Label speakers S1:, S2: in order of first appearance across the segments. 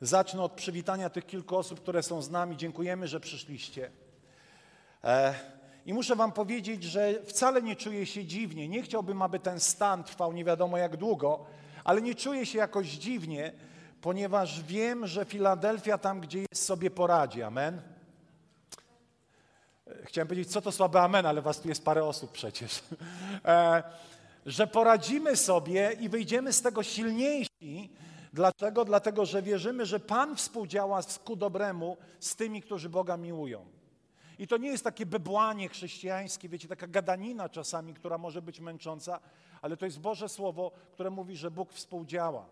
S1: zacznę od przywitania tych kilku osób, które są z nami. Dziękujemy, że przyszliście. E, I muszę Wam powiedzieć, że wcale nie czuję się dziwnie. Nie chciałbym, aby ten stan trwał nie wiadomo jak długo, ale nie czuję się jakoś dziwnie, ponieważ wiem, że Filadelfia tam, gdzie jest, sobie poradzi. Amen. E, Chciałem powiedzieć, co to słabe amen, ale was tu jest parę osób przecież. E, że poradzimy sobie i wyjdziemy z tego silniejsi. Dlaczego? Dlatego, że wierzymy, że Pan współdziała ku dobremu z tymi, którzy Boga miłują. I to nie jest takie bebłanie chrześcijańskie, wiecie, taka gadanina czasami, która może być męcząca, ale to jest Boże Słowo, które mówi, że Bóg współdziała.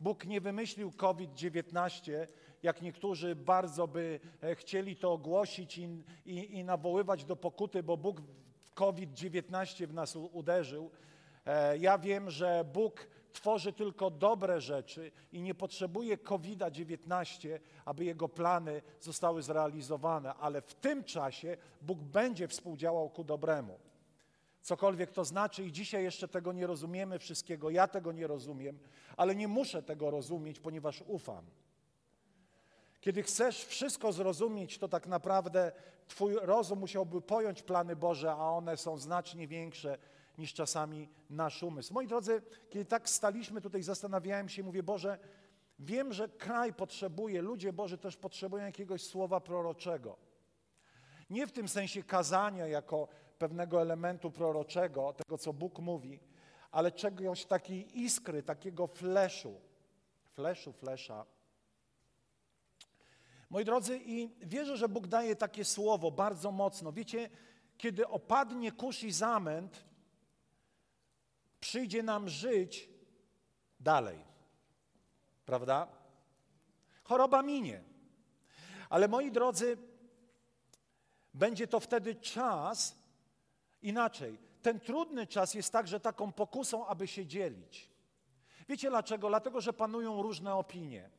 S1: Bóg nie wymyślił COVID-19, jak niektórzy bardzo by e, chcieli to ogłosić i, i, i nawoływać do pokuty, bo Bóg COVID-19 w nas uderzył. E, Ja wiem, że Bóg tworzy tylko dobre rzeczy i nie potrzebuje COVID-19, aby Jego plany zostały zrealizowane, ale w tym czasie Bóg będzie współdziałał ku dobremu. Cokolwiek to znaczy, i dzisiaj jeszcze tego nie rozumiemy wszystkiego, ja tego nie rozumiem, ale nie muszę tego rozumieć, ponieważ ufam. Kiedy chcesz wszystko zrozumieć, to tak naprawdę Twój rozum musiałby pojąć plany Boże, a one są znacznie większe niż czasami nasz umysł. Moi drodzy, kiedy tak staliśmy tutaj, zastanawiałem się, mówię, Boże, wiem, że kraj potrzebuje, ludzie Boży też potrzebują jakiegoś słowa proroczego. Nie w tym sensie kazania jako pewnego elementu proroczego, tego co Bóg mówi, ale czegoś takiej iskry, takiego fleszu, fleszu, flesza. Moi drodzy, i wierzę, że Bóg daje takie słowo bardzo mocno. Wiecie, kiedy opadnie kurz i zamęt, przyjdzie nam żyć dalej. Prawda? Choroba minie. Ale moi drodzy, będzie to wtedy czas inaczej. Ten trudny czas jest także taką pokusą, aby się dzielić. Wiecie dlaczego? Dlatego, że panują różne opinie.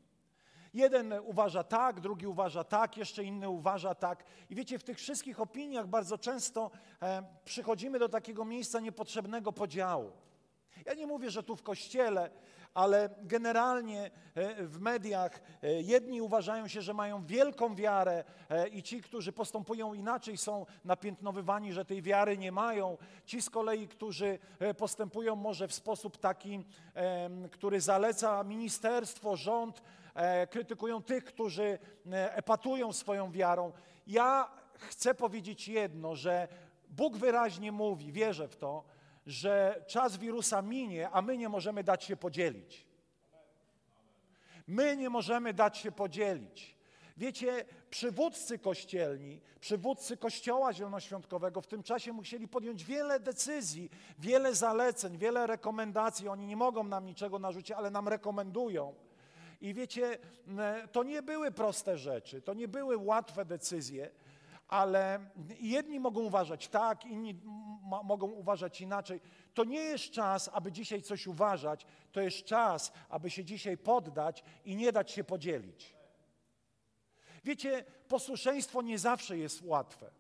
S1: Jeden uważa tak, drugi uważa tak, jeszcze inny uważa tak. I wiecie, w tych wszystkich opiniach bardzo często e, przychodzimy do takiego miejsca niepotrzebnego podziału. Ja nie mówię, że tu w kościele, ale generalnie e, w mediach e, jedni uważają się, że mają wielką wiarę e, i ci, którzy postępują inaczej, są napiętnowywani, że tej wiary nie mają. Ci z kolei, którzy postępują może w sposób taki, który zaleca ministerstwo, rząd, krytykują tych, którzy epatują swoją wiarą. Ja chcę powiedzieć jedno, że Bóg wyraźnie mówi, wierzę w to, że czas wirusa minie, a my nie możemy dać się podzielić. My nie możemy dać się podzielić. Wiecie, przywódcy kościelni, przywódcy Kościoła Zielonoświątkowego w tym czasie musieli podjąć wiele decyzji, wiele zaleceń, wiele rekomendacji. Oni nie mogą nam niczego narzucić, ale nam rekomendują. I wiecie, to nie były proste rzeczy, to nie były łatwe decyzje, ale jedni mogą uważać tak, inni mogą uważać inaczej. To nie jest czas, aby dzisiaj coś uważać, to jest czas, aby się dzisiaj poddać i nie dać się podzielić. Wiecie, posłuszeństwo nie zawsze jest łatwe.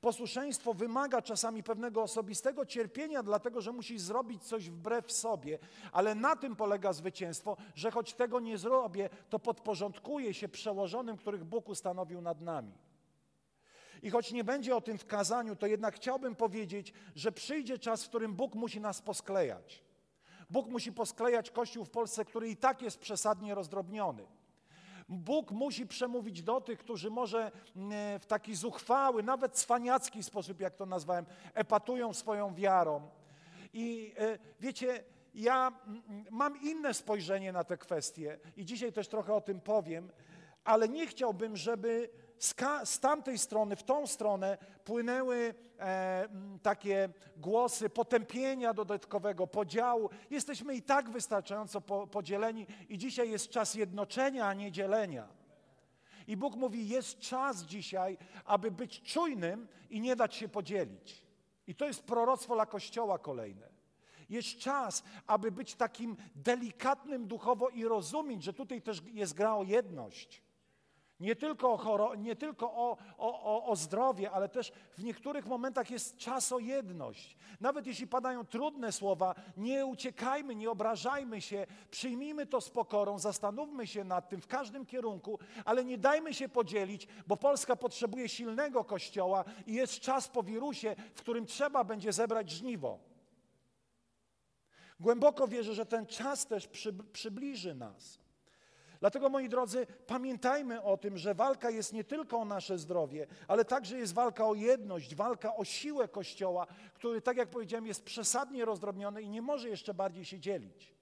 S1: Posłuszeństwo wymaga czasami pewnego osobistego cierpienia, dlatego że musisz zrobić coś wbrew sobie, ale na tym polega zwycięstwo, że choć tego nie zrobię, to podporządkuję się przełożonym, których Bóg ustanowił nad nami. I choć nie będzie o tym w kazaniu, to jednak chciałbym powiedzieć, że przyjdzie czas, w którym Bóg musi nas posklejać. Bóg musi posklejać Kościół w Polsce, który i tak jest przesadnie rozdrobniony. Bóg musi przemówić do tych, którzy może mm, w taki zuchwały, nawet cwaniacki sposób, jak to nazwałem, epatują swoją wiarą. I e, wiecie, ja mm, mam inne spojrzenie na te kwestie i dzisiaj też trochę o tym powiem, ale nie chciałbym, żeby z, z tamtej strony, w tą stronę płynęły e, takie głosy potępienia dodatkowego, podziału. Jesteśmy i tak wystarczająco po, podzieleni i dzisiaj jest czas jednoczenia, a nie dzielenia. I Bóg mówi: Jest czas dzisiaj, aby być czujnym i nie dać się podzielić. I to jest proroctwo dla Kościoła kolejne. Jest czas, aby być takim delikatnym duchowo i rozumieć, że tutaj też jest gra o jedność. Nie tylko, o, choro, nie tylko o, o, o, zdrowie, ale też w niektórych momentach jest czas o jedność. Nawet jeśli padają trudne słowa, nie uciekajmy, nie obrażajmy się, przyjmijmy to z pokorą, zastanówmy się nad tym w każdym kierunku, ale nie dajmy się podzielić, bo Polska potrzebuje silnego kościoła i jest czas po wirusie, w którym trzeba będzie zebrać żniwo. Głęboko wierzę, że ten czas też przy, przybliży nas. Dlatego, moi drodzy, pamiętajmy o tym, że walka jest nie tylko o nasze zdrowie, ale także jest walka o jedność, walka o siłę Kościoła, który, tak jak powiedziałem, jest przesadnie rozdrobniony i nie może jeszcze bardziej się dzielić.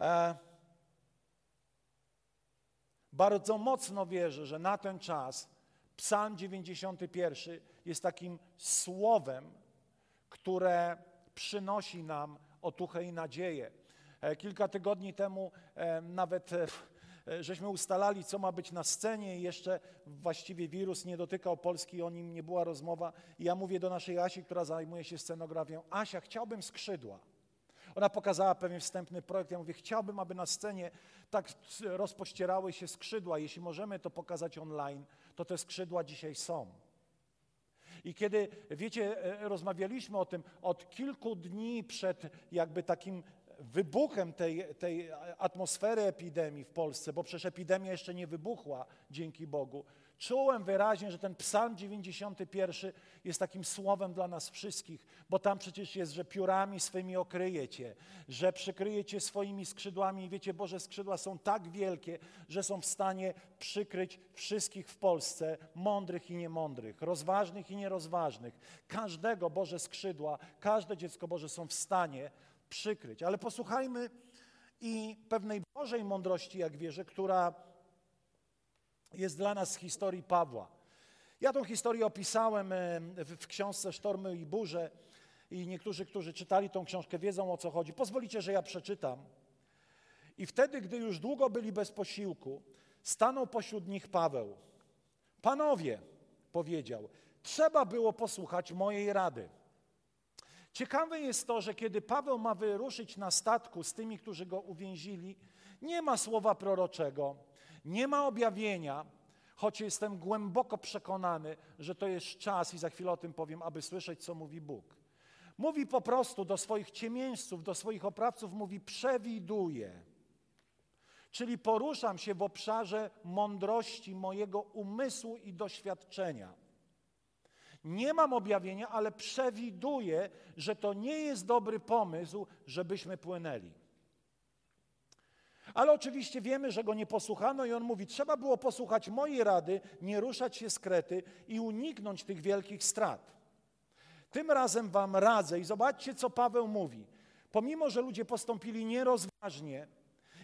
S1: E, bardzo mocno wierzę, że na ten czas Psalm 91 jest takim słowem, które przynosi nam otuchę i nadzieję. E, kilka tygodni temu e, nawet e, żeśmy ustalali, co ma być na scenie i jeszcze właściwie wirus nie dotykał Polski, o nim nie była rozmowa. I ja mówię do naszej Asi, która zajmuje się scenografią, Asia, chciałbym skrzydła. Ona pokazała pewien wstępny projekt. Ja mówię, chciałbym, aby na scenie tak rozpościerały się skrzydła. Jeśli możemy to pokazać online, to te skrzydła dzisiaj są. I kiedy, wiecie, rozmawialiśmy o tym od kilku dni przed jakby takim wybuchem tej, tej atmosfery epidemii w Polsce, bo przecież epidemia jeszcze nie wybuchła, dzięki Bogu, czułem wyraźnie, że ten psalm 91 jest takim słowem dla nas wszystkich, bo tam przecież jest, że piórami swymi okryjecie, że przykryjecie swoimi skrzydłami i wiecie, Boże skrzydła są tak wielkie, że są w stanie przykryć wszystkich w Polsce, mądrych i niemądrych, rozważnych i nierozważnych. Każdego Boże skrzydła, każde dziecko Boże są w stanie przykryć. Ale posłuchajmy i pewnej Bożej mądrości, jak wierzę, która jest dla nas z historii Pawła. Ja tą historię opisałem e, w książce Sztormy i Burze i niektórzy, którzy czytali tą książkę, wiedzą o co chodzi. Pozwolicie, że ja przeczytam. I wtedy, gdy już długo byli bez posiłku, stanął pośród nich Paweł. Panowie, powiedział, trzeba było posłuchać mojej rady. Ciekawe jest to, że kiedy Paweł ma wyruszyć na statku z tymi, którzy go uwięzili, nie ma słowa proroczego, nie ma objawienia, choć jestem głęboko przekonany, że to jest czas, i za chwilę o tym powiem, aby słyszeć, co mówi Bóg. Mówi po prostu do swoich ciemieńców, do swoich oprawców, mówi przewiduje. Czyli poruszam się w obszarze mądrości mojego umysłu i doświadczenia. Nie mam objawienia, ale przewiduję, że to nie jest dobry pomysł, żebyśmy płynęli. Ale oczywiście wiemy, że go nie posłuchano i on mówi, trzeba było posłuchać mojej rady, nie ruszać się z Krety i uniknąć tych wielkich strat. Tym razem wam radzę i zobaczcie, co Paweł mówi. Pomimo, że ludzie postąpili nierozważnie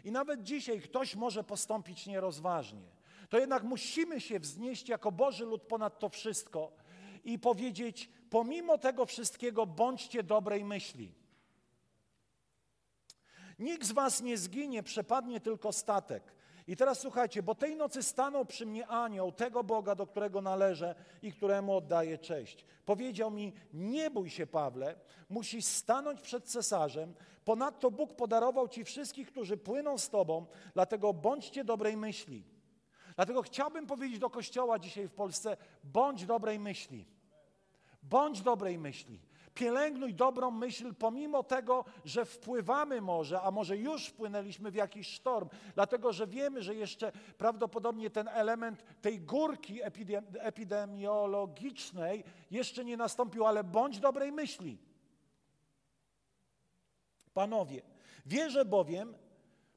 S1: i nawet dzisiaj ktoś może postąpić nierozważnie, to jednak musimy się wznieść jako Boży lud ponad to wszystko i powiedzieć: Pomimo tego wszystkiego, bądźcie dobrej myśli. Nikt z was nie zginie, przepadnie tylko statek. I teraz słuchajcie, bo tej nocy stanął przy mnie anioł, tego Boga, do którego należę i któremu oddaję cześć. Powiedział mi: Nie bój się, Pawle, musisz stanąć przed cesarzem. Ponadto Bóg podarował ci wszystkich, którzy płyną z tobą, dlatego bądźcie dobrej myśli. Dlatego chciałbym powiedzieć do Kościoła dzisiaj w Polsce: bądź dobrej myśli. Bądź dobrej myśli. Pielęgnuj dobrą myśl, pomimo tego, że wpływamy może, a może już wpłynęliśmy w jakiś sztorm, dlatego że wiemy, że jeszcze prawdopodobnie ten element tej górki epidemiologicznej jeszcze nie nastąpił, ale bądź dobrej myśli. Panowie, wierzę bowiem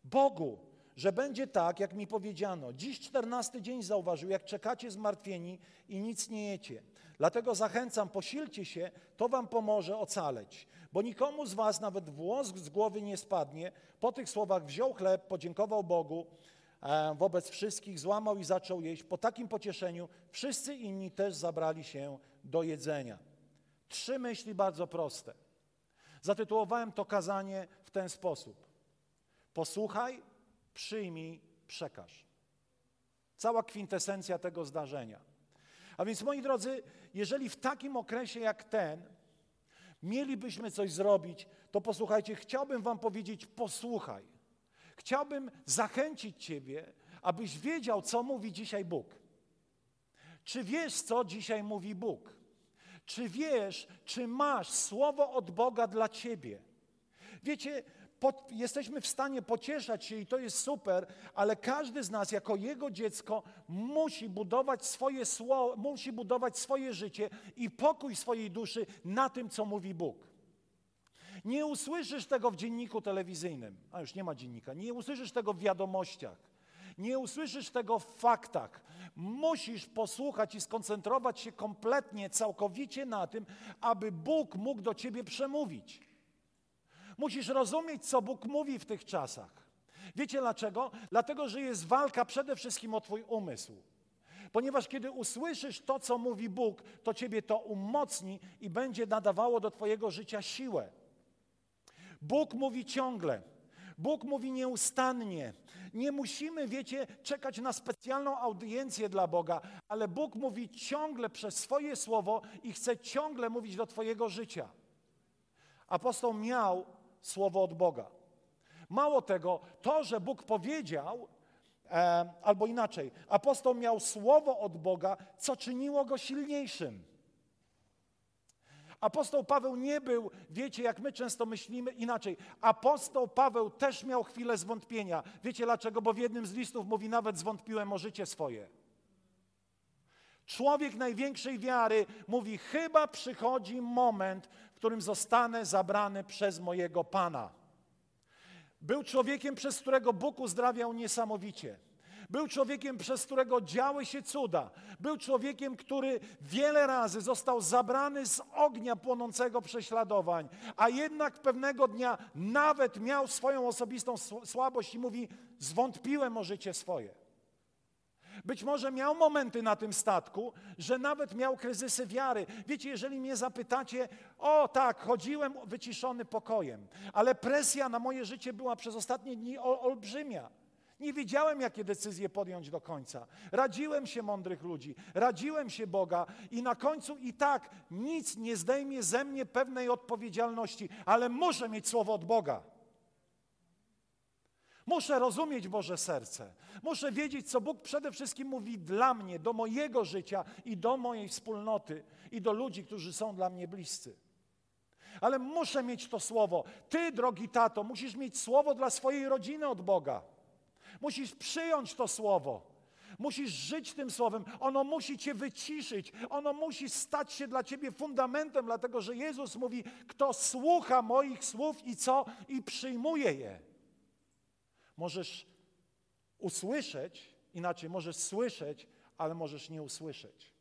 S1: Bogu, że będzie tak, jak mi powiedziano. Dziś czternasty dzień zauważył, jak czekacie zmartwieni i nic nie jecie. Dlatego zachęcam, posilcie się, to wam pomoże ocaleć. Bo nikomu z was nawet włos z głowy nie spadnie. Po tych słowach wziął chleb, podziękował Bogu e, wobec wszystkich, złamał i zaczął jeść. Po takim pocieszeniu wszyscy inni też zabrali się do jedzenia. Trzy myśli bardzo proste. Zatytułowałem to kazanie w ten sposób. Posłuchaj, przyjmij, przekaż. Cała kwintesencja tego zdarzenia. A więc moi drodzy, jeżeli w takim okresie jak ten mielibyśmy coś zrobić, to posłuchajcie, chciałbym Wam powiedzieć: posłuchaj. Chciałbym zachęcić Ciebie, abyś wiedział, co mówi dzisiaj Bóg. Czy wiesz, co dzisiaj mówi Bóg? Czy wiesz, czy masz słowo od Boga dla Ciebie? Wiecie, jesteśmy w stanie pocieszać się i to jest super, ale każdy z nas jako Jego dziecko musi budować swoje słowo, musi budować swoje życie i pokój swojej duszy na tym, co mówi Bóg. Nie usłyszysz tego w dzienniku telewizyjnym, a już nie ma dziennika, nie usłyszysz tego w wiadomościach, nie usłyszysz tego w faktach. Musisz posłuchać i skoncentrować się kompletnie, całkowicie na tym, aby Bóg mógł do ciebie przemówić. Musisz rozumieć, co Bóg mówi w tych czasach. Wiecie dlaczego? Dlatego, że jest walka przede wszystkim o Twój umysł. Ponieważ kiedy usłyszysz to, co mówi Bóg, to Ciebie to umocni i będzie nadawało do Twojego życia siłę. Bóg mówi ciągle. Bóg mówi nieustannie. Nie musimy, wiecie, czekać na specjalną audiencję dla Boga, ale Bóg mówi ciągle przez swoje słowo i chce ciągle mówić do Twojego życia. Apostoł miał słowo od Boga. Mało tego, to, że Bóg powiedział, e, albo inaczej, apostoł miał słowo od Boga, co czyniło go silniejszym. Apostoł Paweł nie był, wiecie, jak my często myślimy inaczej. Apostoł Paweł też miał chwilę zwątpienia. Wiecie dlaczego? Bo w jednym z listów mówi: Nawet zwątpiłem o życie swoje. Człowiek największej wiary mówi: Chyba przychodzi moment, którym zostanę zabrany przez mojego Pana. Był człowiekiem, przez którego Bóg uzdrawiał niesamowicie. Był człowiekiem, przez którego działy się cuda. Był człowiekiem, który wiele razy został zabrany z ognia płonącego prześladowań, a jednak pewnego dnia nawet miał swoją osobistą słabość i mówi: Zwątpiłem o życie swoje. Być może miał momenty na tym statku, że nawet miał kryzysy wiary. Wiecie, jeżeli mnie zapytacie, o tak, chodziłem wyciszony pokojem, ale presja na moje życie była przez ostatnie dni olbrzymia. Nie wiedziałem, jakie decyzje podjąć do końca. Radziłem się mądrych ludzi, radziłem się Boga i na końcu i tak nic nie zdejmie ze mnie pewnej odpowiedzialności, ale muszę mieć słowo od Boga. Muszę rozumieć Boże serce. Muszę wiedzieć, co Bóg przede wszystkim mówi dla mnie, do mojego życia i do mojej wspólnoty i do ludzi, którzy są dla mnie bliscy. Ale muszę mieć to słowo. Ty, drogi tato, musisz mieć słowo dla swojej rodziny od Boga. Musisz przyjąć to słowo. Musisz żyć tym słowem. Ono musi cię wyciszyć. Ono musi stać się dla ciebie fundamentem, dlatego że Jezus mówi: Kto słucha moich słów i co? I przyjmuje je. Możesz usłyszeć, inaczej możesz słyszeć, ale możesz nie usłyszeć.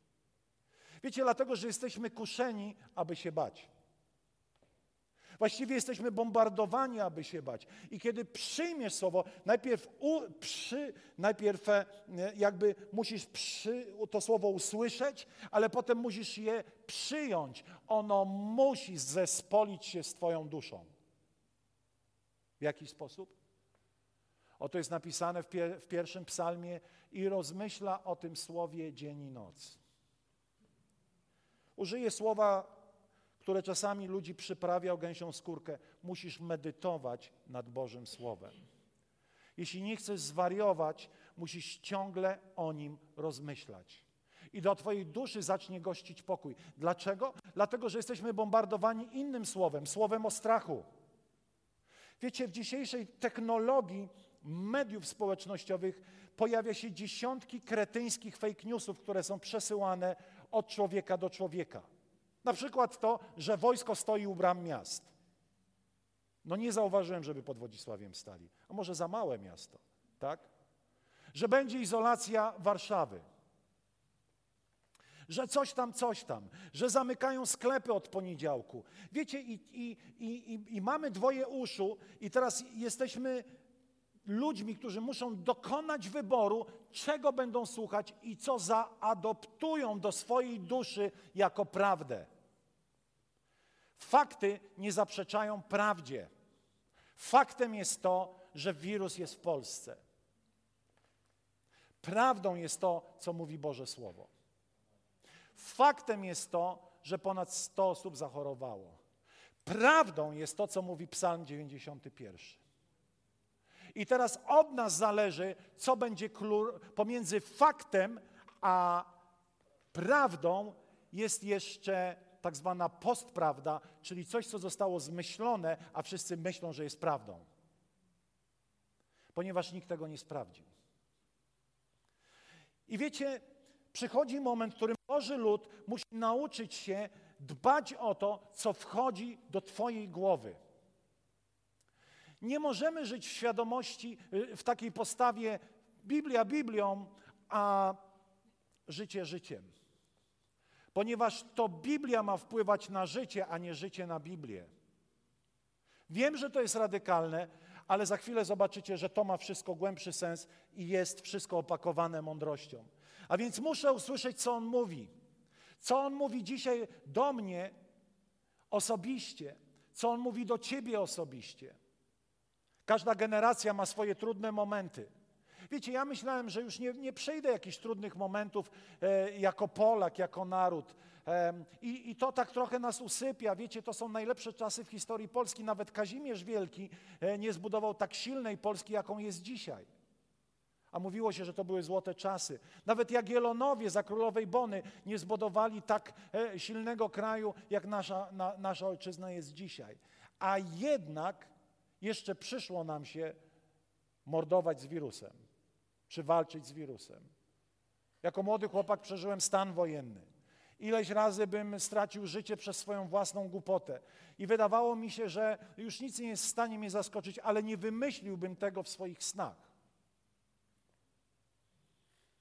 S1: Wiecie, dlatego, że jesteśmy kuszeni, aby się bać. Właściwie jesteśmy bombardowani, aby się bać. I kiedy przyjmiesz słowo, najpierw, u, przy, najpierw e, jakby musisz przy, to słowo usłyszeć, ale potem musisz je przyjąć. Ono musi zespolić się z Twoją duszą. W jaki sposób? Oto jest napisane w, pier w pierwszym psalmie i rozmyśla o tym słowie dzień i noc. Użyję słowa które czasami ludzi przyprawia o gęsią skórkę. Musisz medytować nad Bożym Słowem. Jeśli nie chcesz zwariować, musisz ciągle o nim rozmyślać. I do Twojej duszy zacznie gościć pokój. Dlaczego? Dlatego, że jesteśmy bombardowani innym słowem, słowem o strachu. Wiecie, w dzisiejszej technologii mediów społecznościowych pojawia się dziesiątki kretyńskich fake newsów, które są przesyłane od człowieka do człowieka. Na przykład to, że wojsko stoi u bram miast. No nie zauważyłem, żeby pod Wodzisławiem stali. A może za małe miasto, tak? Że będzie izolacja Warszawy. Że coś tam, coś tam, że zamykają sklepy od poniedziałku. Wiecie, i, i, i, i mamy dwoje uszu, i teraz jesteśmy ludźmi, którzy muszą dokonać wyboru, czego będą słuchać i co zaadoptują do swojej duszy jako prawdę. Fakty nie zaprzeczają prawdzie. Faktem jest to, że wirus jest w Polsce. Prawdą jest to, co mówi Boże Słowo. Faktem jest to, że ponad 100 osób zachorowało. Prawdą jest to, co mówi Psalm 91. I teraz od nas zależy, co będzie pomiędzy faktem a prawdą jest jeszcze tak zwana postprawda, czyli coś, co zostało zmyślone, a wszyscy myślą, że jest prawdą. Ponieważ nikt tego nie sprawdził. I wiecie, przychodzi moment, w którym Boży lud musi nauczyć się dbać o to, co wchodzi do Twojej głowy. Nie możemy żyć w świadomości, y, w takiej postawie Biblia Biblią, a życie życiem. Ponieważ to Biblia ma wpływać na życie, a nie życie na Biblię. Wiem, że to jest radykalne, ale za chwilę zobaczycie, że to ma wszystko głębszy sens i jest wszystko opakowane mądrością. A więc muszę usłyszeć, co on mówi. Co on mówi dzisiaj do mnie osobiście, co on mówi do ciebie osobiście. Każda generacja ma swoje trudne momenty. Wiecie, ja myślałem, że już nie, nie przejdę jakichś trudnych momentów e, jako Polak, jako naród. E, i, I to tak trochę nas usypia. Wiecie, to są najlepsze czasy w historii Polski. Nawet Kazimierz Wielki e, nie zbudował tak silnej Polski, jaką jest dzisiaj. A mówiło się, że to były złote czasy. Nawet Jagiellonowie za królowej Bony nie zbudowali tak e, silnego kraju, jak nasza, na, nasza ojczyzna jest dzisiaj. A jednak jeszcze przyszło nam się mordować z wirusem, czy walczyć z wirusem. Jako młody chłopak przeżyłem stan wojenny. Ileś razy bym stracił życie przez swoją własną głupotę. I wydawało mi się, że już nic nie jest w stanie mnie zaskoczyć, ale nie wymyśliłbym tego w swoich snach.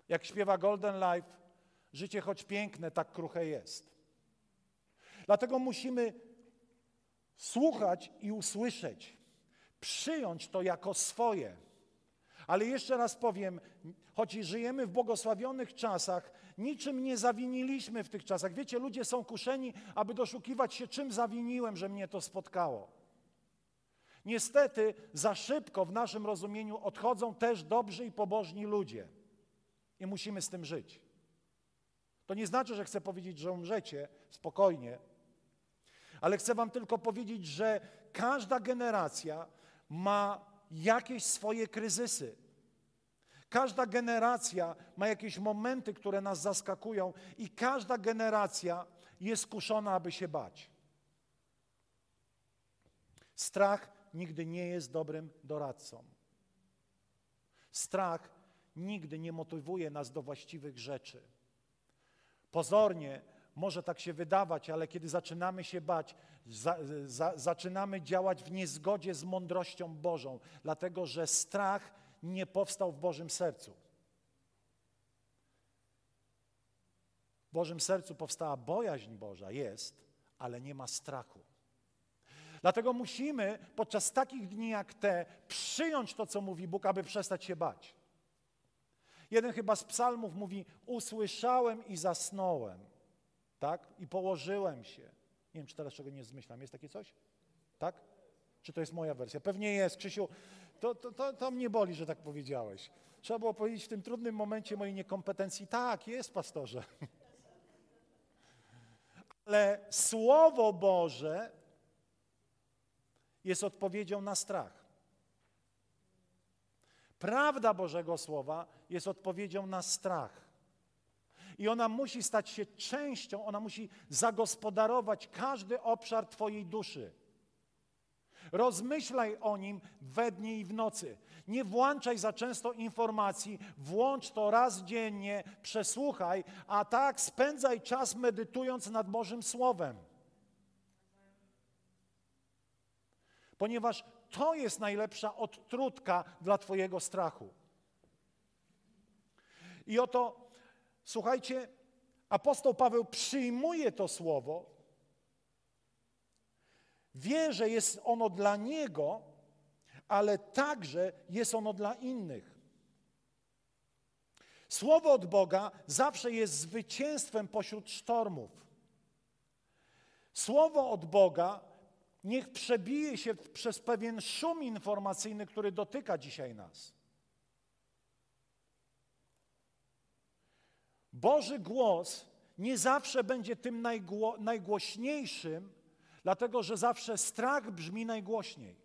S1: Jak śpiewa Golden Life, życie choć piękne, tak kruche jest. Dlatego musimy słuchać i usłyszeć, przyjąć to jako swoje. Ale jeszcze raz powiem, choć żyjemy w błogosławionych czasach, niczym nie zawiniliśmy w tych czasach. Wiecie, ludzie są kuszeni, aby doszukiwać się, czym zawiniłem, że mnie to spotkało. Niestety, za szybko w naszym rozumieniu odchodzą też dobrzy i pobożni ludzie. I musimy z tym żyć. To nie znaczy, że chcę powiedzieć, że umrzecie spokojnie, ale chcę Wam tylko powiedzieć, że każda generacja ma jakieś swoje kryzysy. Każda generacja ma jakieś momenty, które nas zaskakują, i każda generacja jest kuszona, aby się bać. Strach nigdy nie jest dobrym doradcą. Strach nigdy nie motywuje nas do właściwych rzeczy. Pozornie może tak się wydawać, ale kiedy zaczynamy się bać, za, za, zaczynamy działać w niezgodzie z mądrością Bożą, dlatego że strach nie powstał w Bożym sercu. W Bożym sercu powstała bojaźń Boża, jest, ale nie ma strachu. Dlatego musimy podczas takich dni jak te przyjąć to, co mówi Bóg, aby przestać się bać. Jeden chyba z psalmów mówi: Usłyszałem i zasnąłem, tak? I położyłem się. Nie wiem, czy teraz czego nie zmyślam. Jest takie coś? Tak? Czy to jest moja wersja? Pewnie jest, Krzysiu. To, to, to, to mnie boli, że tak powiedziałeś. Trzeba było powiedzieć w tym trudnym momencie mojej niekompetencji: tak, jest, pastorze. Ale Słowo Boże jest odpowiedzią na strach. Prawda Bożego Słowa jest odpowiedzią na strach. I ona musi stać się częścią, ona musi zagospodarować każdy obszar Twojej duszy. Rozmyślaj o nim we dnie i w nocy. Nie włączaj za często informacji, włącz to raz dziennie, przesłuchaj, a tak spędzaj czas medytując nad Bożym Słowem. Ponieważ to jest najlepsza odtrutka dla Twojego strachu. I oto, słuchajcie, apostoł Paweł przyjmuje to słowo, wie, że jest ono dla niego, ale także jest ono dla innych. Słowo od Boga zawsze jest zwycięstwem pośród sztormów. Słowo od Boga niech przebije się przez pewien szum informacyjny, który dotyka dzisiaj nas. Boży głos nie zawsze będzie tym najgło, najgłośniejszym, dlatego że zawsze strach brzmi najgłośniej.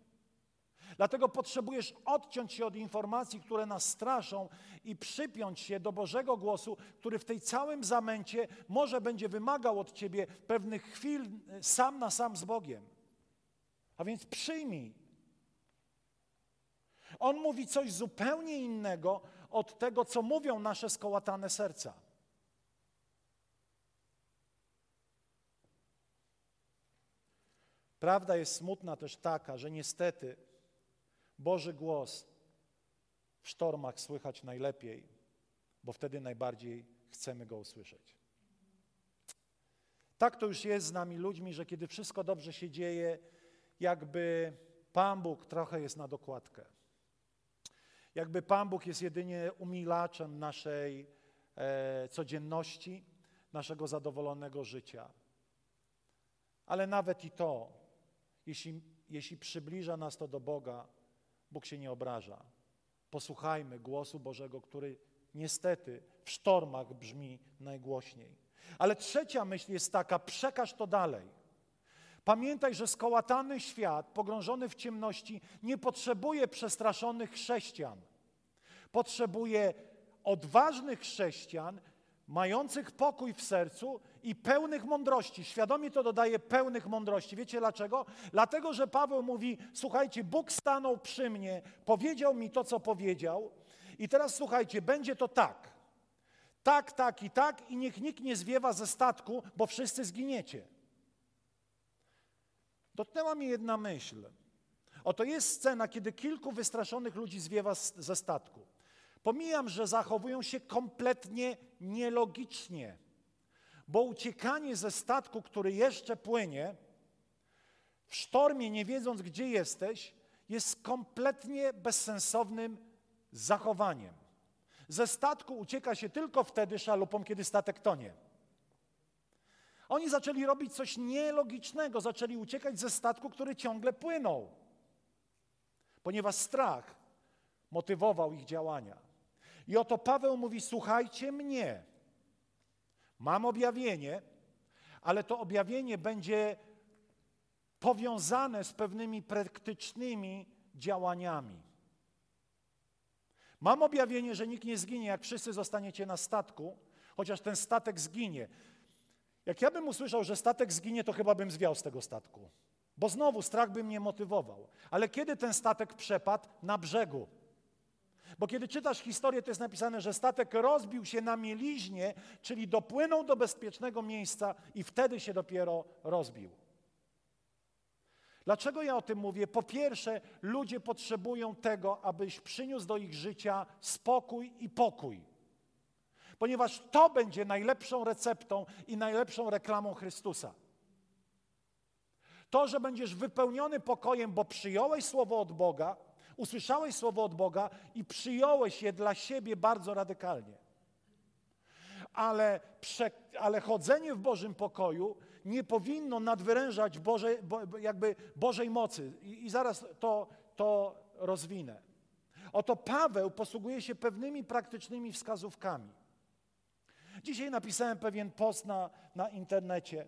S1: Dlatego potrzebujesz odciąć się od informacji, które nas straszą i przypiąć się do Bożego głosu, który w tej całym zamęcie może będzie wymagał od ciebie pewnych chwil e, sam na sam z Bogiem. A więc przyjmij. On mówi coś zupełnie innego od tego, co mówią nasze skołatane serca. Prawda jest smutna też taka, że niestety Boży głos w sztormach słychać najlepiej, bo wtedy najbardziej chcemy go usłyszeć. Tak to już jest z nami ludźmi, że kiedy wszystko dobrze się dzieje, jakby Pan Bóg trochę jest na dokładkę. Jakby Pan Bóg jest jedynie umilaczem naszej e, codzienności, naszego zadowolonego życia. Ale nawet i to, jeśli, jeśli przybliża nas to do Boga, Bóg się nie obraża. Posłuchajmy głosu Bożego, który niestety w sztormach brzmi najgłośniej. Ale trzecia myśl jest taka: przekaż to dalej. Pamiętaj, że skołatany świat, pogrążony w ciemności, nie potrzebuje przestraszonych chrześcijan. Potrzebuje odważnych chrześcijan, mających pokój w sercu i pełnych mądrości. Świadomie to dodaje pełnych mądrości. Wiecie dlaczego? Dlatego, że Paweł mówi: Słuchajcie, Bóg stanął przy mnie, powiedział mi to, co powiedział, i teraz słuchajcie, będzie to tak. Tak, tak i tak, i niech nikt nie zwiewa ze statku, bo wszyscy zginiecie. Dotknęła mnie jedna myśl. Oto jest scena, kiedy kilku wystraszonych ludzi zwiewa ze statku. Pomijam, że zachowują się kompletnie nielogicznie, bo uciekanie ze statku, który jeszcze płynie, w sztormie, nie wiedząc gdzie jesteś, jest kompletnie bezsensownym zachowaniem. Ze statku ucieka się tylko wtedy szalupą, kiedy statek tonie. Oni zaczęli robić coś nielogicznego, zaczęli uciekać ze statku, który ciągle płynął, ponieważ strach motywował ich działania. I oto Paweł mówi: Słuchajcie mnie. Mam objawienie, ale to objawienie będzie powiązane z pewnymi praktycznymi działaniami. Mam objawienie, że nikt nie zginie, jak wszyscy zostaniecie na statku, chociaż ten statek zginie. Jak ja bym usłyszał, że statek zginie, to chyba bym zwiał z tego statku, bo znowu strach by mnie motywował. Ale kiedy ten statek przepadł? Na brzegu. Bo kiedy czytasz historię, to jest napisane, że statek rozbił się na mieliźnie, czyli dopłynął do bezpiecznego miejsca i wtedy się dopiero rozbił. Dlaczego ja o tym mówię? Po pierwsze, ludzie potrzebują tego, abyś przyniósł do ich życia spokój i pokój. Ponieważ to będzie najlepszą receptą i najlepszą reklamą Chrystusa. To, że będziesz wypełniony pokojem, bo przyjąłeś słowo od Boga, usłyszałeś słowo od Boga i przyjąłeś je dla siebie bardzo radykalnie. Ale, prze, ale chodzenie w Bożym pokoju nie powinno nadwyrężać Bożej, bo, jakby Bożej mocy. I, i zaraz to, to rozwinę. Oto Paweł posługuje się pewnymi praktycznymi wskazówkami. Dzisiaj napisałem pewien post na, na internecie,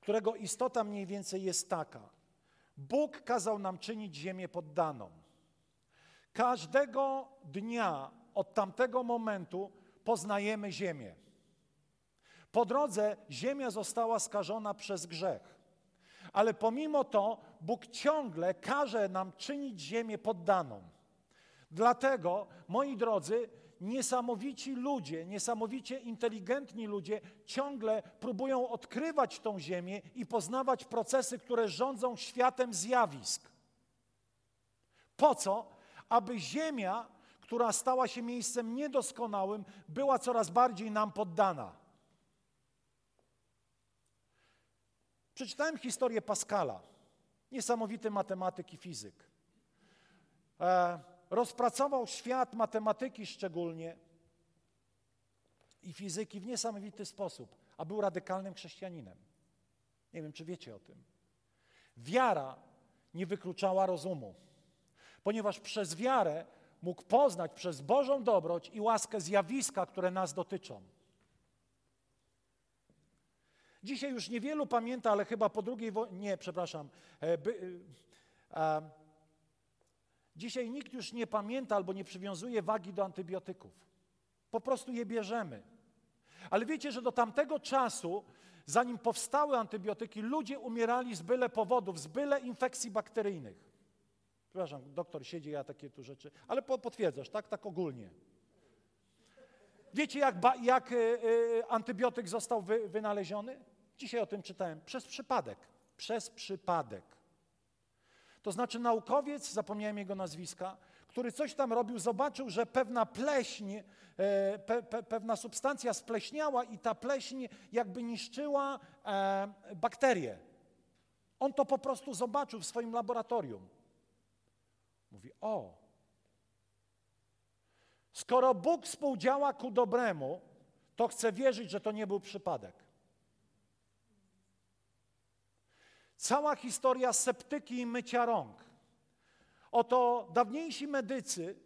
S1: którego istota mniej więcej jest taka – Bóg kazał nam czynić ziemię poddaną. Każdego dnia od tamtego momentu poznajemy ziemię. Po drodze ziemia została skażona przez grzech. Ale pomimo to Bóg ciągle każe nam czynić ziemię poddaną. Dlatego, moi drodzy, niesamowici ludzie, niesamowicie inteligentni ludzie ciągle próbują odkrywać tą ziemię i poznawać procesy, które rządzą światem zjawisk. Po co? Aby ziemia, która stała się miejscem niedoskonałym, była coraz bardziej nam poddana. Przeczytałem historię Pascala, niesamowity matematyk i fizyk. E, rozpracował świat matematyki szczególnie i fizyki w niesamowity sposób, a był radykalnym chrześcijaninem. Nie wiem, czy wiecie o tym. Wiara nie wykluczała rozumu, ponieważ przez wiarę mógł poznać przez Bożą dobroć i łaskę zjawiska, które nas dotyczą. Dzisiaj już niewielu pamięta, ale chyba po drugiej wojnie, nie, przepraszam, e, by, e, dzisiaj nikt już nie pamięta albo nie przywiązuje wagi do antybiotyków. Po prostu je bierzemy. Ale wiecie, że do tamtego czasu, zanim powstały antybiotyki, ludzie umierali z byle powodów, z byle infekcji bakteryjnych. Przepraszam, doktor siedzi, ja takie tu rzeczy, ale potwierdzasz, tak? Tak ogólnie. Wiecie, jak, jak y, y, antybiotyk został wy, wynaleziony? Dzisiaj o tym czytałem. Przez przypadek. Przez przypadek. To znaczy naukowiec, zapomniałem jego nazwiska, który coś tam robił, zobaczył, że pewna pleśń, e, pe, pe, pewna substancja spleśniała i ta pleśń jakby niszczyła e, bakterie. On to po prostu zobaczył w swoim laboratorium. Mówi: O, skoro Bóg współdziała ku dobremu, to chcę wierzyć, że to nie był przypadek. Cała historia septyki i mycia rąk. Oto dawniejsi medycy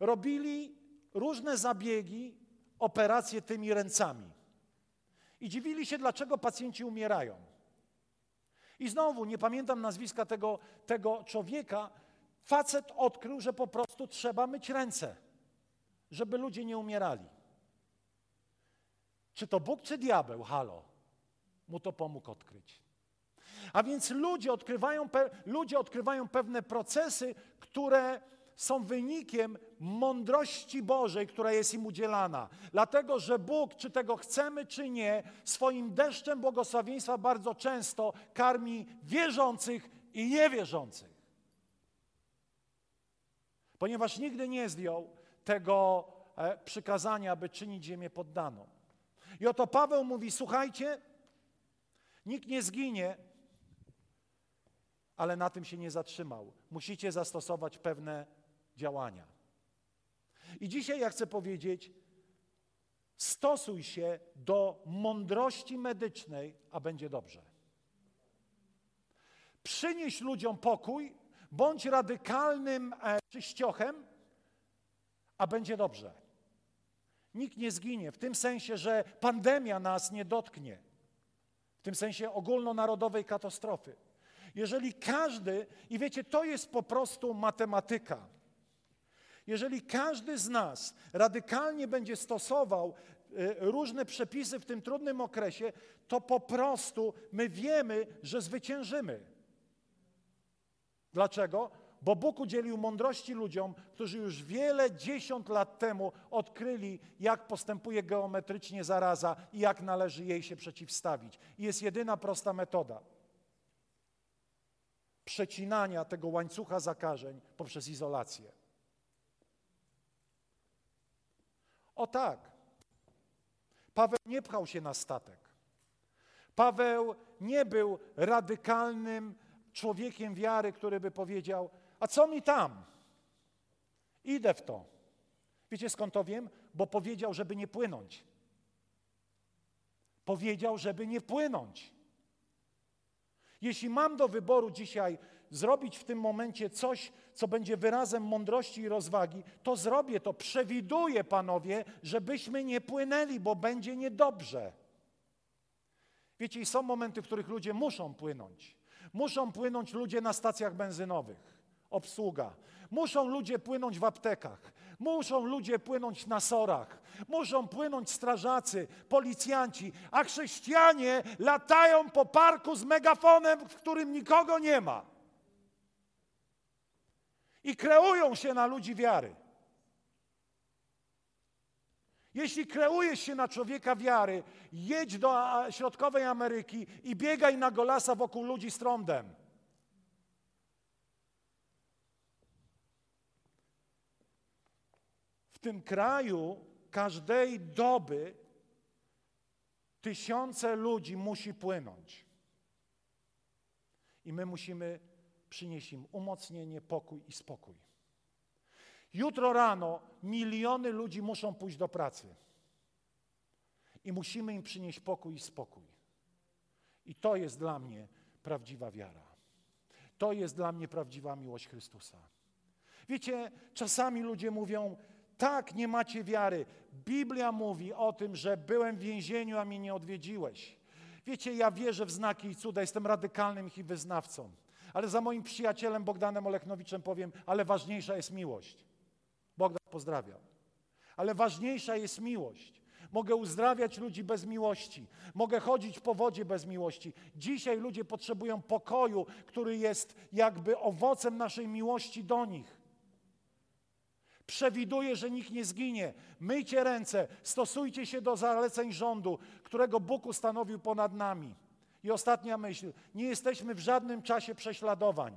S1: robili różne zabiegi, operacje tymi ręcami. I dziwili się, dlaczego pacjenci umierają. I znowu, nie pamiętam nazwiska tego, tego człowieka, facet odkrył, że po prostu trzeba myć ręce, żeby ludzie nie umierali. Czy to Bóg, czy diabeł? Halo. Mu to pomógł odkryć. A więc ludzie odkrywają, ludzie odkrywają pewne procesy, które są wynikiem mądrości Bożej, która jest im udzielana. Dlatego, że Bóg, czy tego chcemy, czy nie, swoim deszczem błogosławieństwa bardzo często karmi wierzących i niewierzących. Ponieważ nigdy nie zdjął tego e, przykazania, aby czynić ziemię poddaną. I oto Paweł mówi: Słuchajcie, nikt nie zginie, ale na tym się nie zatrzymał. Musicie zastosować pewne działania. I dzisiaj ja chcę powiedzieć, stosuj się do mądrości medycznej, a będzie dobrze. Przynieś ludziom pokój, bądź radykalnym e, czyściochem, a będzie dobrze. Nikt nie zginie, w tym sensie, że pandemia nas nie dotknie, w tym sensie ogólnonarodowej katastrofy. Jeżeli każdy, i wiecie, to jest po prostu matematyka. Jeżeli każdy z nas radykalnie będzie stosował y, różne przepisy w tym trudnym okresie, to po prostu my wiemy, że zwyciężymy. Dlaczego? Bo Bóg udzielił mądrości ludziom, którzy już wiele dziesiąt lat temu odkryli, jak postępuje geometrycznie zaraza i jak należy jej się przeciwstawić. I jest jedyna prosta metoda przecinania tego łańcucha zakażeń poprzez izolację. O tak. Paweł nie pchał się na statek. Paweł nie był radykalnym człowiekiem wiary, który by powiedział: A co mi tam? Idę w to. Wiecie skąd to wiem? Bo powiedział, żeby nie płynąć. Powiedział, żeby nie płynąć. Jeśli mam do wyboru dzisiaj zrobić w tym momencie coś, co będzie wyrazem mądrości i rozwagi, to zrobię to. Przewiduję, panowie, żebyśmy nie płynęli, bo będzie niedobrze. Wiecie, i są momenty, w których ludzie muszą płynąć. Muszą płynąć ludzie na stacjach benzynowych, obsługa. Muszą ludzie płynąć w aptekach. Muszą ludzie płynąć na sorach. Muszą płynąć strażacy, policjanci, a chrześcijanie latają po parku z megafonem, w którym nikogo nie ma. I kreują się na ludzi wiary. Jeśli kreujesz się na człowieka wiary, jedź do środkowej Ameryki i biegaj na golasa wokół ludzi z trądem. W tym kraju każdej doby tysiące ludzi musi płynąć. I my musimy przynieść im umocnienie, pokój i spokój. Jutro rano miliony ludzi muszą pójść do pracy. I musimy im przynieść pokój i spokój. I to jest dla mnie prawdziwa wiara. To jest dla mnie prawdziwa miłość Chrystusa. Wiecie, czasami ludzie mówią, tak, nie macie wiary. Biblia mówi o tym, że byłem w więzieniu, a mnie nie odwiedziłeś. Wiecie, ja wierzę w znaki i cuda, jestem radykalnym ich wyznawcą. Ale za moim przyjacielem Bogdanem Olechnowicem powiem, ale ważniejsza jest miłość. Bogdan pozdrawiam. Ale ważniejsza jest miłość. Mogę uzdrawiać ludzi bez miłości. Mogę chodzić po wodzie bez miłości. Dzisiaj ludzie potrzebują pokoju, który jest jakby owocem naszej miłości do nich. Przewiduje, że nikt nie zginie. Myjcie ręce, stosujcie się do zaleceń rządu, którego Bóg ustanowił ponad nami. I ostatnia myśl. Nie jesteśmy w żadnym czasie prześladowań.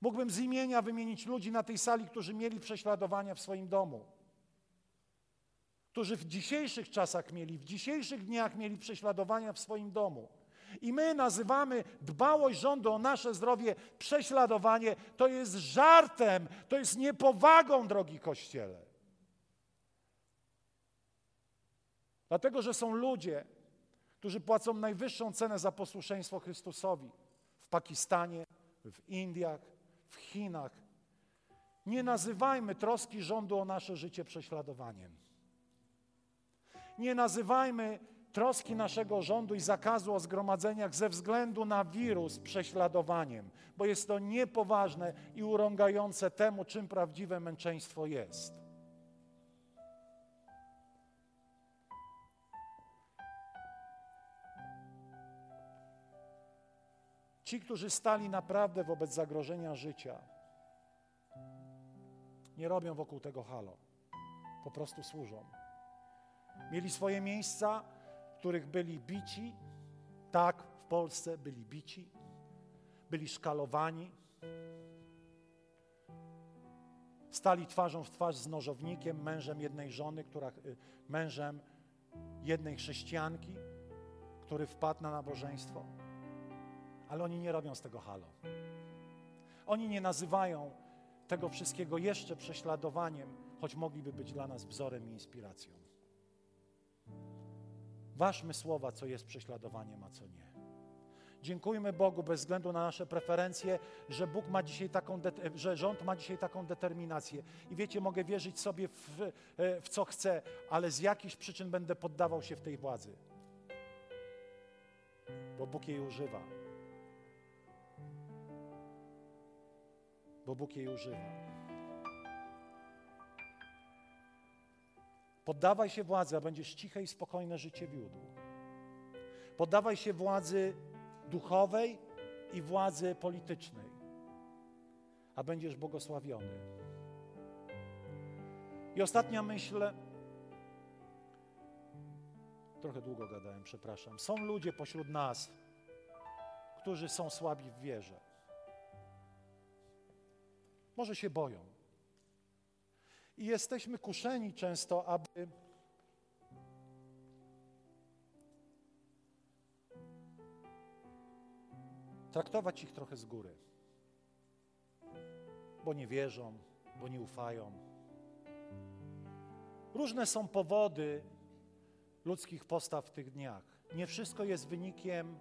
S1: Mógłbym z imienia wymienić ludzi na tej sali, którzy mieli prześladowania w swoim domu. Którzy w dzisiejszych czasach mieli, w dzisiejszych dniach mieli prześladowania w swoim domu. I my nazywamy dbałość rządu o nasze zdrowie prześladowanie. To jest żartem, to jest niepowagą, drogi Kościele. Dlatego, że są ludzie, którzy płacą najwyższą cenę za posłuszeństwo Chrystusowi w Pakistanie, w Indiach, w Chinach. Nie nazywajmy troski rządu o nasze życie prześladowaniem. Nie nazywajmy troski naszego rządu i zakazu o zgromadzeniach ze względu na wirus prześladowaniem, bo jest to niepoważne i urągające temu, czym prawdziwe męczeństwo jest. Ci, którzy stali naprawdę wobec zagrożenia życia, nie robią wokół tego halo. Po prostu służą. Mieli swoje miejsca, których byli bici. Tak, w Polsce byli bici. Byli szkalowani. Stali twarzą w twarz z nożownikiem, mężem jednej żony, która, y, mężem jednej chrześcijanki, który wpadł na nabożeństwo ale oni nie robią z tego halo. Oni nie nazywają tego wszystkiego jeszcze prześladowaniem, choć mogliby być dla nas wzorem i inspiracją. Ważmy słowa, co jest prześladowaniem, a co nie. Dziękujmy Bogu bez względu na nasze preferencje, że Bóg ma dzisiaj taką, że rząd ma dzisiaj taką determinację. I wiecie, mogę wierzyć sobie w, e, w co chcę, ale z jakichś przyczyn będę poddawał się w tej władzy. Bo Bóg jej używa. bo Bóg jej używa. Poddawaj się władzy, a będziesz ciche i spokojne życie wiódł. Poddawaj się władzy duchowej i władzy politycznej, a będziesz błogosławiony. I ostatnia myśl, trochę długo gadałem, przepraszam. Są ludzie pośród nas, którzy są słabi w wierze. Może się boją. I jesteśmy kuszeni często, aby traktować ich trochę z góry, bo nie wierzą, bo nie ufają. Różne są powody ludzkich postaw w tych dniach. Nie wszystko jest wynikiem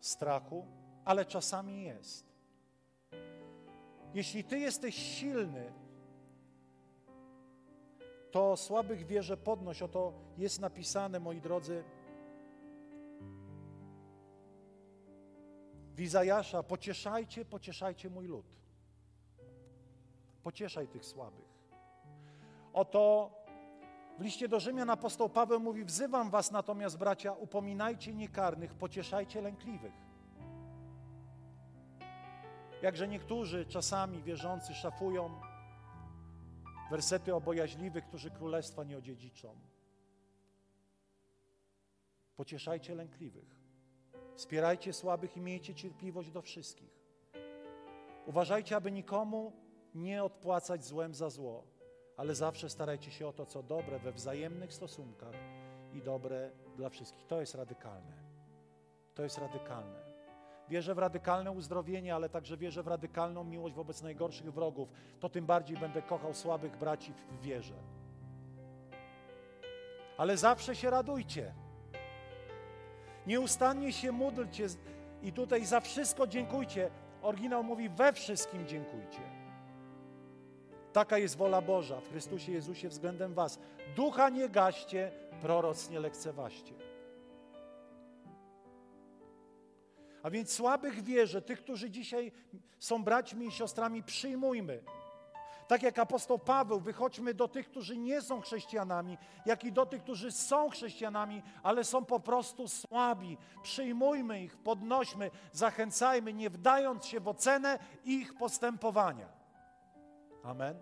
S1: strachu, ale czasami jest. Jeśli Ty jesteś silny, to słabych wierze podnoś. Oto jest napisane, moi drodzy, w Izajasza, pocieszajcie, pocieszajcie mój lud. Pocieszaj tych słabych. Oto w liście do Rzymian apostoł Paweł mówi, wzywam was natomiast, bracia, upominajcie niekarnych, pocieszajcie lękliwych. Jakże niektórzy czasami wierzący szafują wersety o bojaźliwych, którzy królestwa nie odziedziczą. Pocieszajcie lękliwych. Wspierajcie słabych i miejcie cierpliwość do wszystkich. Uważajcie, aby nikomu nie odpłacać złem za zło, ale zawsze starajcie się o to, co dobre we wzajemnych stosunkach i dobre dla wszystkich. To jest radykalne. To jest radykalne. Wierzę w radykalne uzdrowienie, ale także wierzę w radykalną miłość wobec najgorszych wrogów. To tym bardziej będę kochał słabych braci w wierze. Ale zawsze się radujcie. Nieustannie się módlcie i tutaj za wszystko dziękujcie. Oryginał mówi we wszystkim dziękujcie. Taka jest wola Boża w Chrystusie Jezusie względem was. Ducha nie gaście, proroc nie lekcewaście. A więc słabych wierzę, tych, którzy dzisiaj są braćmi i siostrami, przyjmujmy. Tak jak apostoł Paweł, wychodźmy do tych, którzy nie są chrześcijanami, jak i do tych, którzy są chrześcijanami, ale są po prostu słabi. Przyjmujmy ich, podnośmy, zachęcajmy, nie wdając się w ocenę ich postępowania. Amen.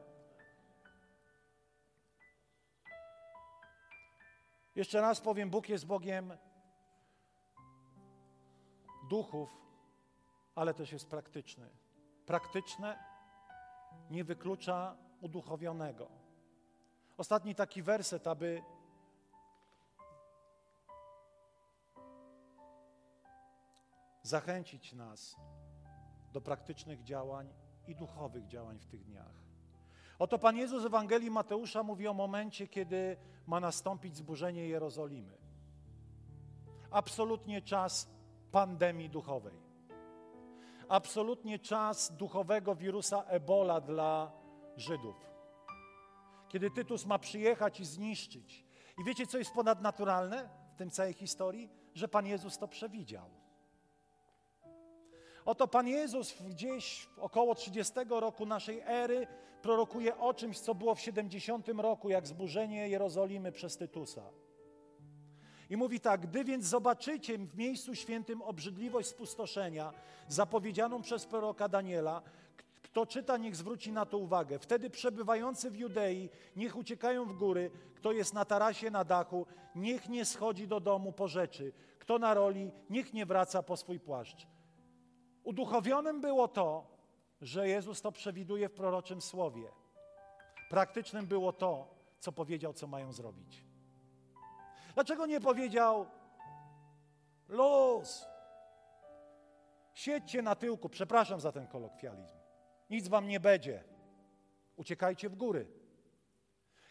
S1: Jeszcze raz powiem, Bóg jest Bogiem duchów, ale też jest praktyczny. Praktyczne nie wyklucza uduchowionego. Ostatni taki werset, aby zachęcić nas do praktycznych działań i duchowych działań w tych dniach. Oto Pan Jezus w Ewangelii Mateusza mówi o momencie, kiedy ma nastąpić zburzenie Jerozolimy. Absolutnie czas pandemii duchowej absolutnie czas duchowego wirusa Ebola dla Żydów. Kiedy Tytus ma przyjechać i zniszczyć. I wiecie, co jest ponadnaturalne w tym całej historii? Że Pan Jezus to przewidział. Oto Pan Jezus gdzieś około 30 roku naszej ery prorokuje o czymś, co było w 70 roku, jak zburzenie Jerozolimy przez Tytusa. I mówi tak, gdy więc zobaczycie w miejscu świętym obrzydliwość spustoszenia, zapowiedzianą przez proroka Daniela, kto czyta, niech zwróci na to uwagę. Wtedy przebywający w Judei, niech uciekają w góry. Kto jest na tarasie, na dachu, niech nie schodzi do domu po rzeczy. Kto na roli, niech nie wraca po swój płaszcz. Uduchowionym było to, że Jezus to przewiduje w proroczym słowie. Praktycznym było to, co powiedział, co mają zrobić. Dlaczego nie powiedział luz? Siedźcie na tyłku, przepraszam za ten kolokwializm. Nic wam nie będzie. Uciekajcie w góry.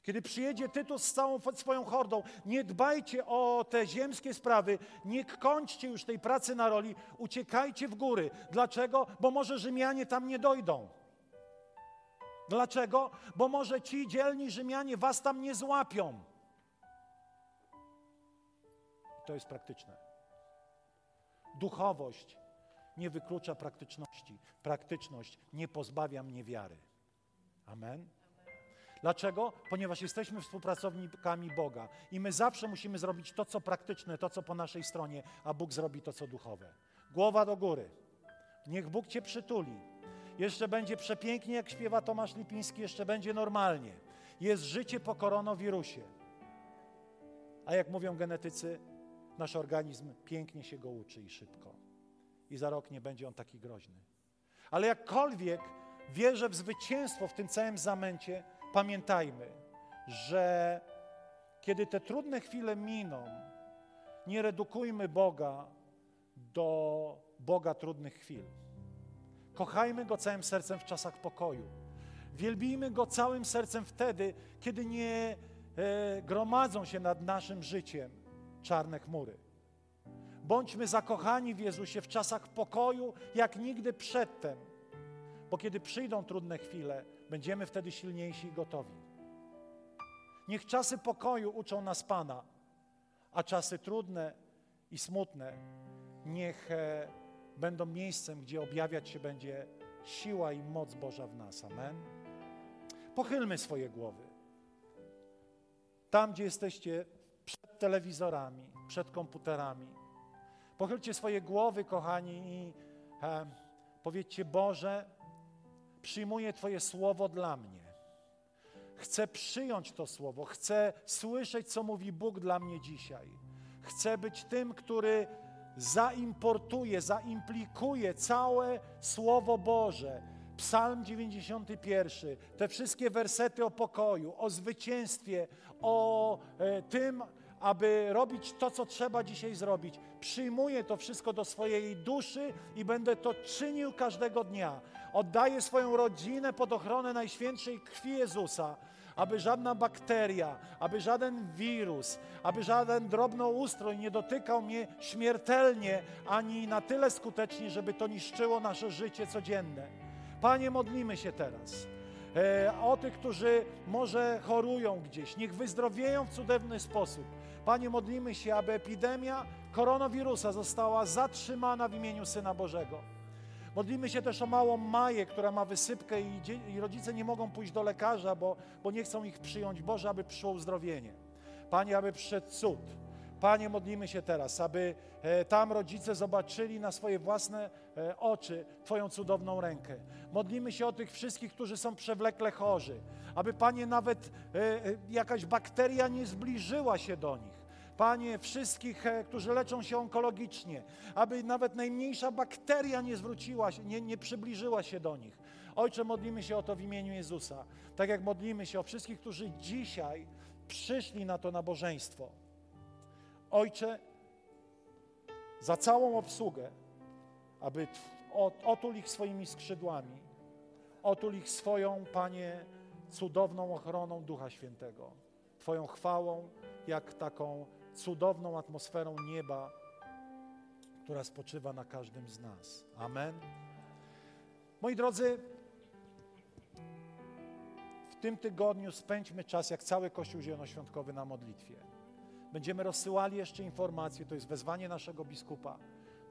S1: Kiedy przyjedzie Tytus z całą swoją hordą, nie dbajcie o te ziemskie sprawy, nie kończcie już tej pracy na roli, uciekajcie w góry. Dlaczego? Bo może Rzymianie tam nie dojdą. Dlaczego? Bo może ci dzielni Rzymianie was tam nie złapią. To jest praktyczne. Duchowość nie wyklucza praktyczności. Praktyczność nie pozbawia mnie wiary. Amen. Dlaczego? Ponieważ jesteśmy współpracownikami Boga i my zawsze musimy zrobić to, co praktyczne, to, co po naszej stronie, a Bóg zrobi to, co duchowe. Głowa do góry. Niech Bóg Cię przytuli. Jeszcze będzie przepięknie, jak śpiewa Tomasz Lipiński, jeszcze będzie normalnie. Jest życie po koronawirusie. A jak mówią genetycy, nasz organizm pięknie się go uczy i szybko. I za rok nie będzie on taki groźny. Ale jakkolwiek wierzę w zwycięstwo w tym całym zamęcie, pamiętajmy, że kiedy te trudne chwile miną, nie redukujmy Boga do Boga trudnych chwil. Kochajmy Go całym sercem w czasach pokoju. Wielbijmy Go całym sercem wtedy, kiedy nie e, gromadzą się nad naszym życiem czarne chmury. Bądźmy zakochani w Jezusie w czasach pokoju, jak nigdy przedtem, bo kiedy przyjdą trudne chwile, będziemy wtedy silniejsi i gotowi. Niech czasy pokoju uczą nas Pana, a czasy trudne i smutne niech e, będą miejscem, gdzie objawiać się będzie siła i moc Boża w nas. Amen. Pochylmy swoje głowy. Tam, gdzie jesteście przed telewizorami, przed komputerami. Pochylcie swoje głowy, kochani, i e, powiedzcie: Boże, przyjmuję Twoje słowo dla mnie. Chcę przyjąć to słowo, chcę słyszeć, co mówi Bóg dla mnie dzisiaj. Chcę być tym, który zaimportuje, zaimplikuje całe Słowo Boże. Psalm 91, te wszystkie wersety o pokoju, o zwycięstwie, o e, tym, aby robić to, co trzeba dzisiaj zrobić. Przyjmuję to wszystko do swojej duszy i będę to czynił każdego dnia. Oddaję swoją rodzinę pod ochronę Najświętszej krwi Jezusa, aby żadna bakteria, aby żaden wirus, aby żaden drobnoustrój nie dotykał mnie śmiertelnie ani na tyle skutecznie, żeby to niszczyło nasze życie codzienne. Panie, modlimy się teraz e, o tych, którzy może chorują gdzieś. Niech wyzdrowieją w cudowny sposób. Panie, modlimy się, aby epidemia koronawirusa została zatrzymana w imieniu Syna Bożego. Modlimy się też o małą Maję, która ma wysypkę i, i rodzice nie mogą pójść do lekarza, bo, bo nie chcą ich przyjąć. Boże, aby przyszło uzdrowienie. Panie, aby przyszedł cud. Panie, modlimy się teraz, aby e, tam rodzice zobaczyli na swoje własne e, oczy Twoją cudowną rękę. Modlimy się o tych wszystkich, którzy są przewlekle chorzy, aby Panie nawet e, jakaś bakteria nie zbliżyła się do nich. Panie, wszystkich, e, którzy leczą się onkologicznie, aby nawet najmniejsza bakteria nie zwróciła się, nie, nie przybliżyła się do nich. Ojcze, modlimy się o to w imieniu Jezusa. Tak jak modlimy się o wszystkich, którzy dzisiaj przyszli na to nabożeństwo. Ojcze, za całą obsługę, aby otul ich swoimi skrzydłami, otul ich swoją, Panie, cudowną ochroną Ducha Świętego, Twoją chwałą, jak taką cudowną atmosferą nieba, która spoczywa na każdym z nas. Amen. Moi drodzy, w tym tygodniu spędźmy czas, jak cały Kościół Zielonoświątkowy, na modlitwie. Będziemy rozsyłali jeszcze informacje, to jest wezwanie naszego biskupa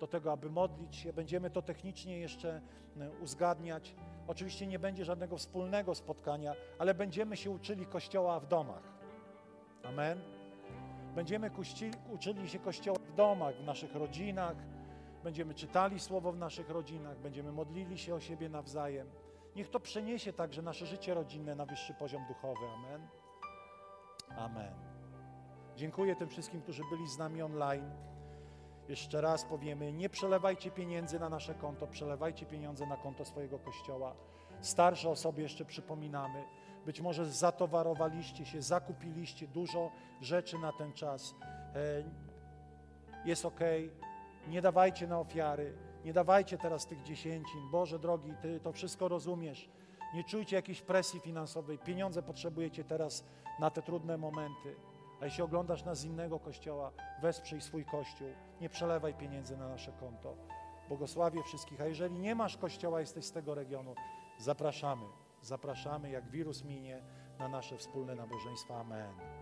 S1: do tego, aby modlić się. Będziemy to technicznie jeszcze e, uzgadniać. Oczywiście nie będzie żadnego wspólnego spotkania, ale będziemy się uczyli Kościoła w domach. Amen. Będziemy uczyli się Kościoła w domach, w naszych rodzinach. Będziemy czytali Słowo w naszych rodzinach, będziemy modlili się o siebie nawzajem. Niech to przeniesie także nasze życie rodzinne na wyższy poziom duchowy. Amen. Amen. Dziękuję tym wszystkim, którzy byli z nami online. Jeszcze raz powiemy, nie przelewajcie pieniędzy na nasze konto, przelewajcie pieniądze na konto swojego kościoła. Starsze osoby jeszcze przypominamy. Być może zatowarowaliście się, zakupiliście dużo rzeczy na ten czas. E, Jest ok, nie dawajcie na ofiary, nie dawajcie teraz tych dziesięcin. Boże drogi, Ty to wszystko rozumiesz. Nie czujcie jakiejś presji finansowej. Pieniądze potrzebujecie teraz na te trudne momenty. A jeśli oglądasz nas z innego kościoła, wesprzyj swój kościół. Nie przelewaj pieniędzy na nasze konto. Błogosławię wszystkich. A jeżeli nie masz kościoła, jesteś z tego regionu, zapraszamy. Zapraszamy, jak wirus minie, na nasze wspólne nabożeństwa. Amen.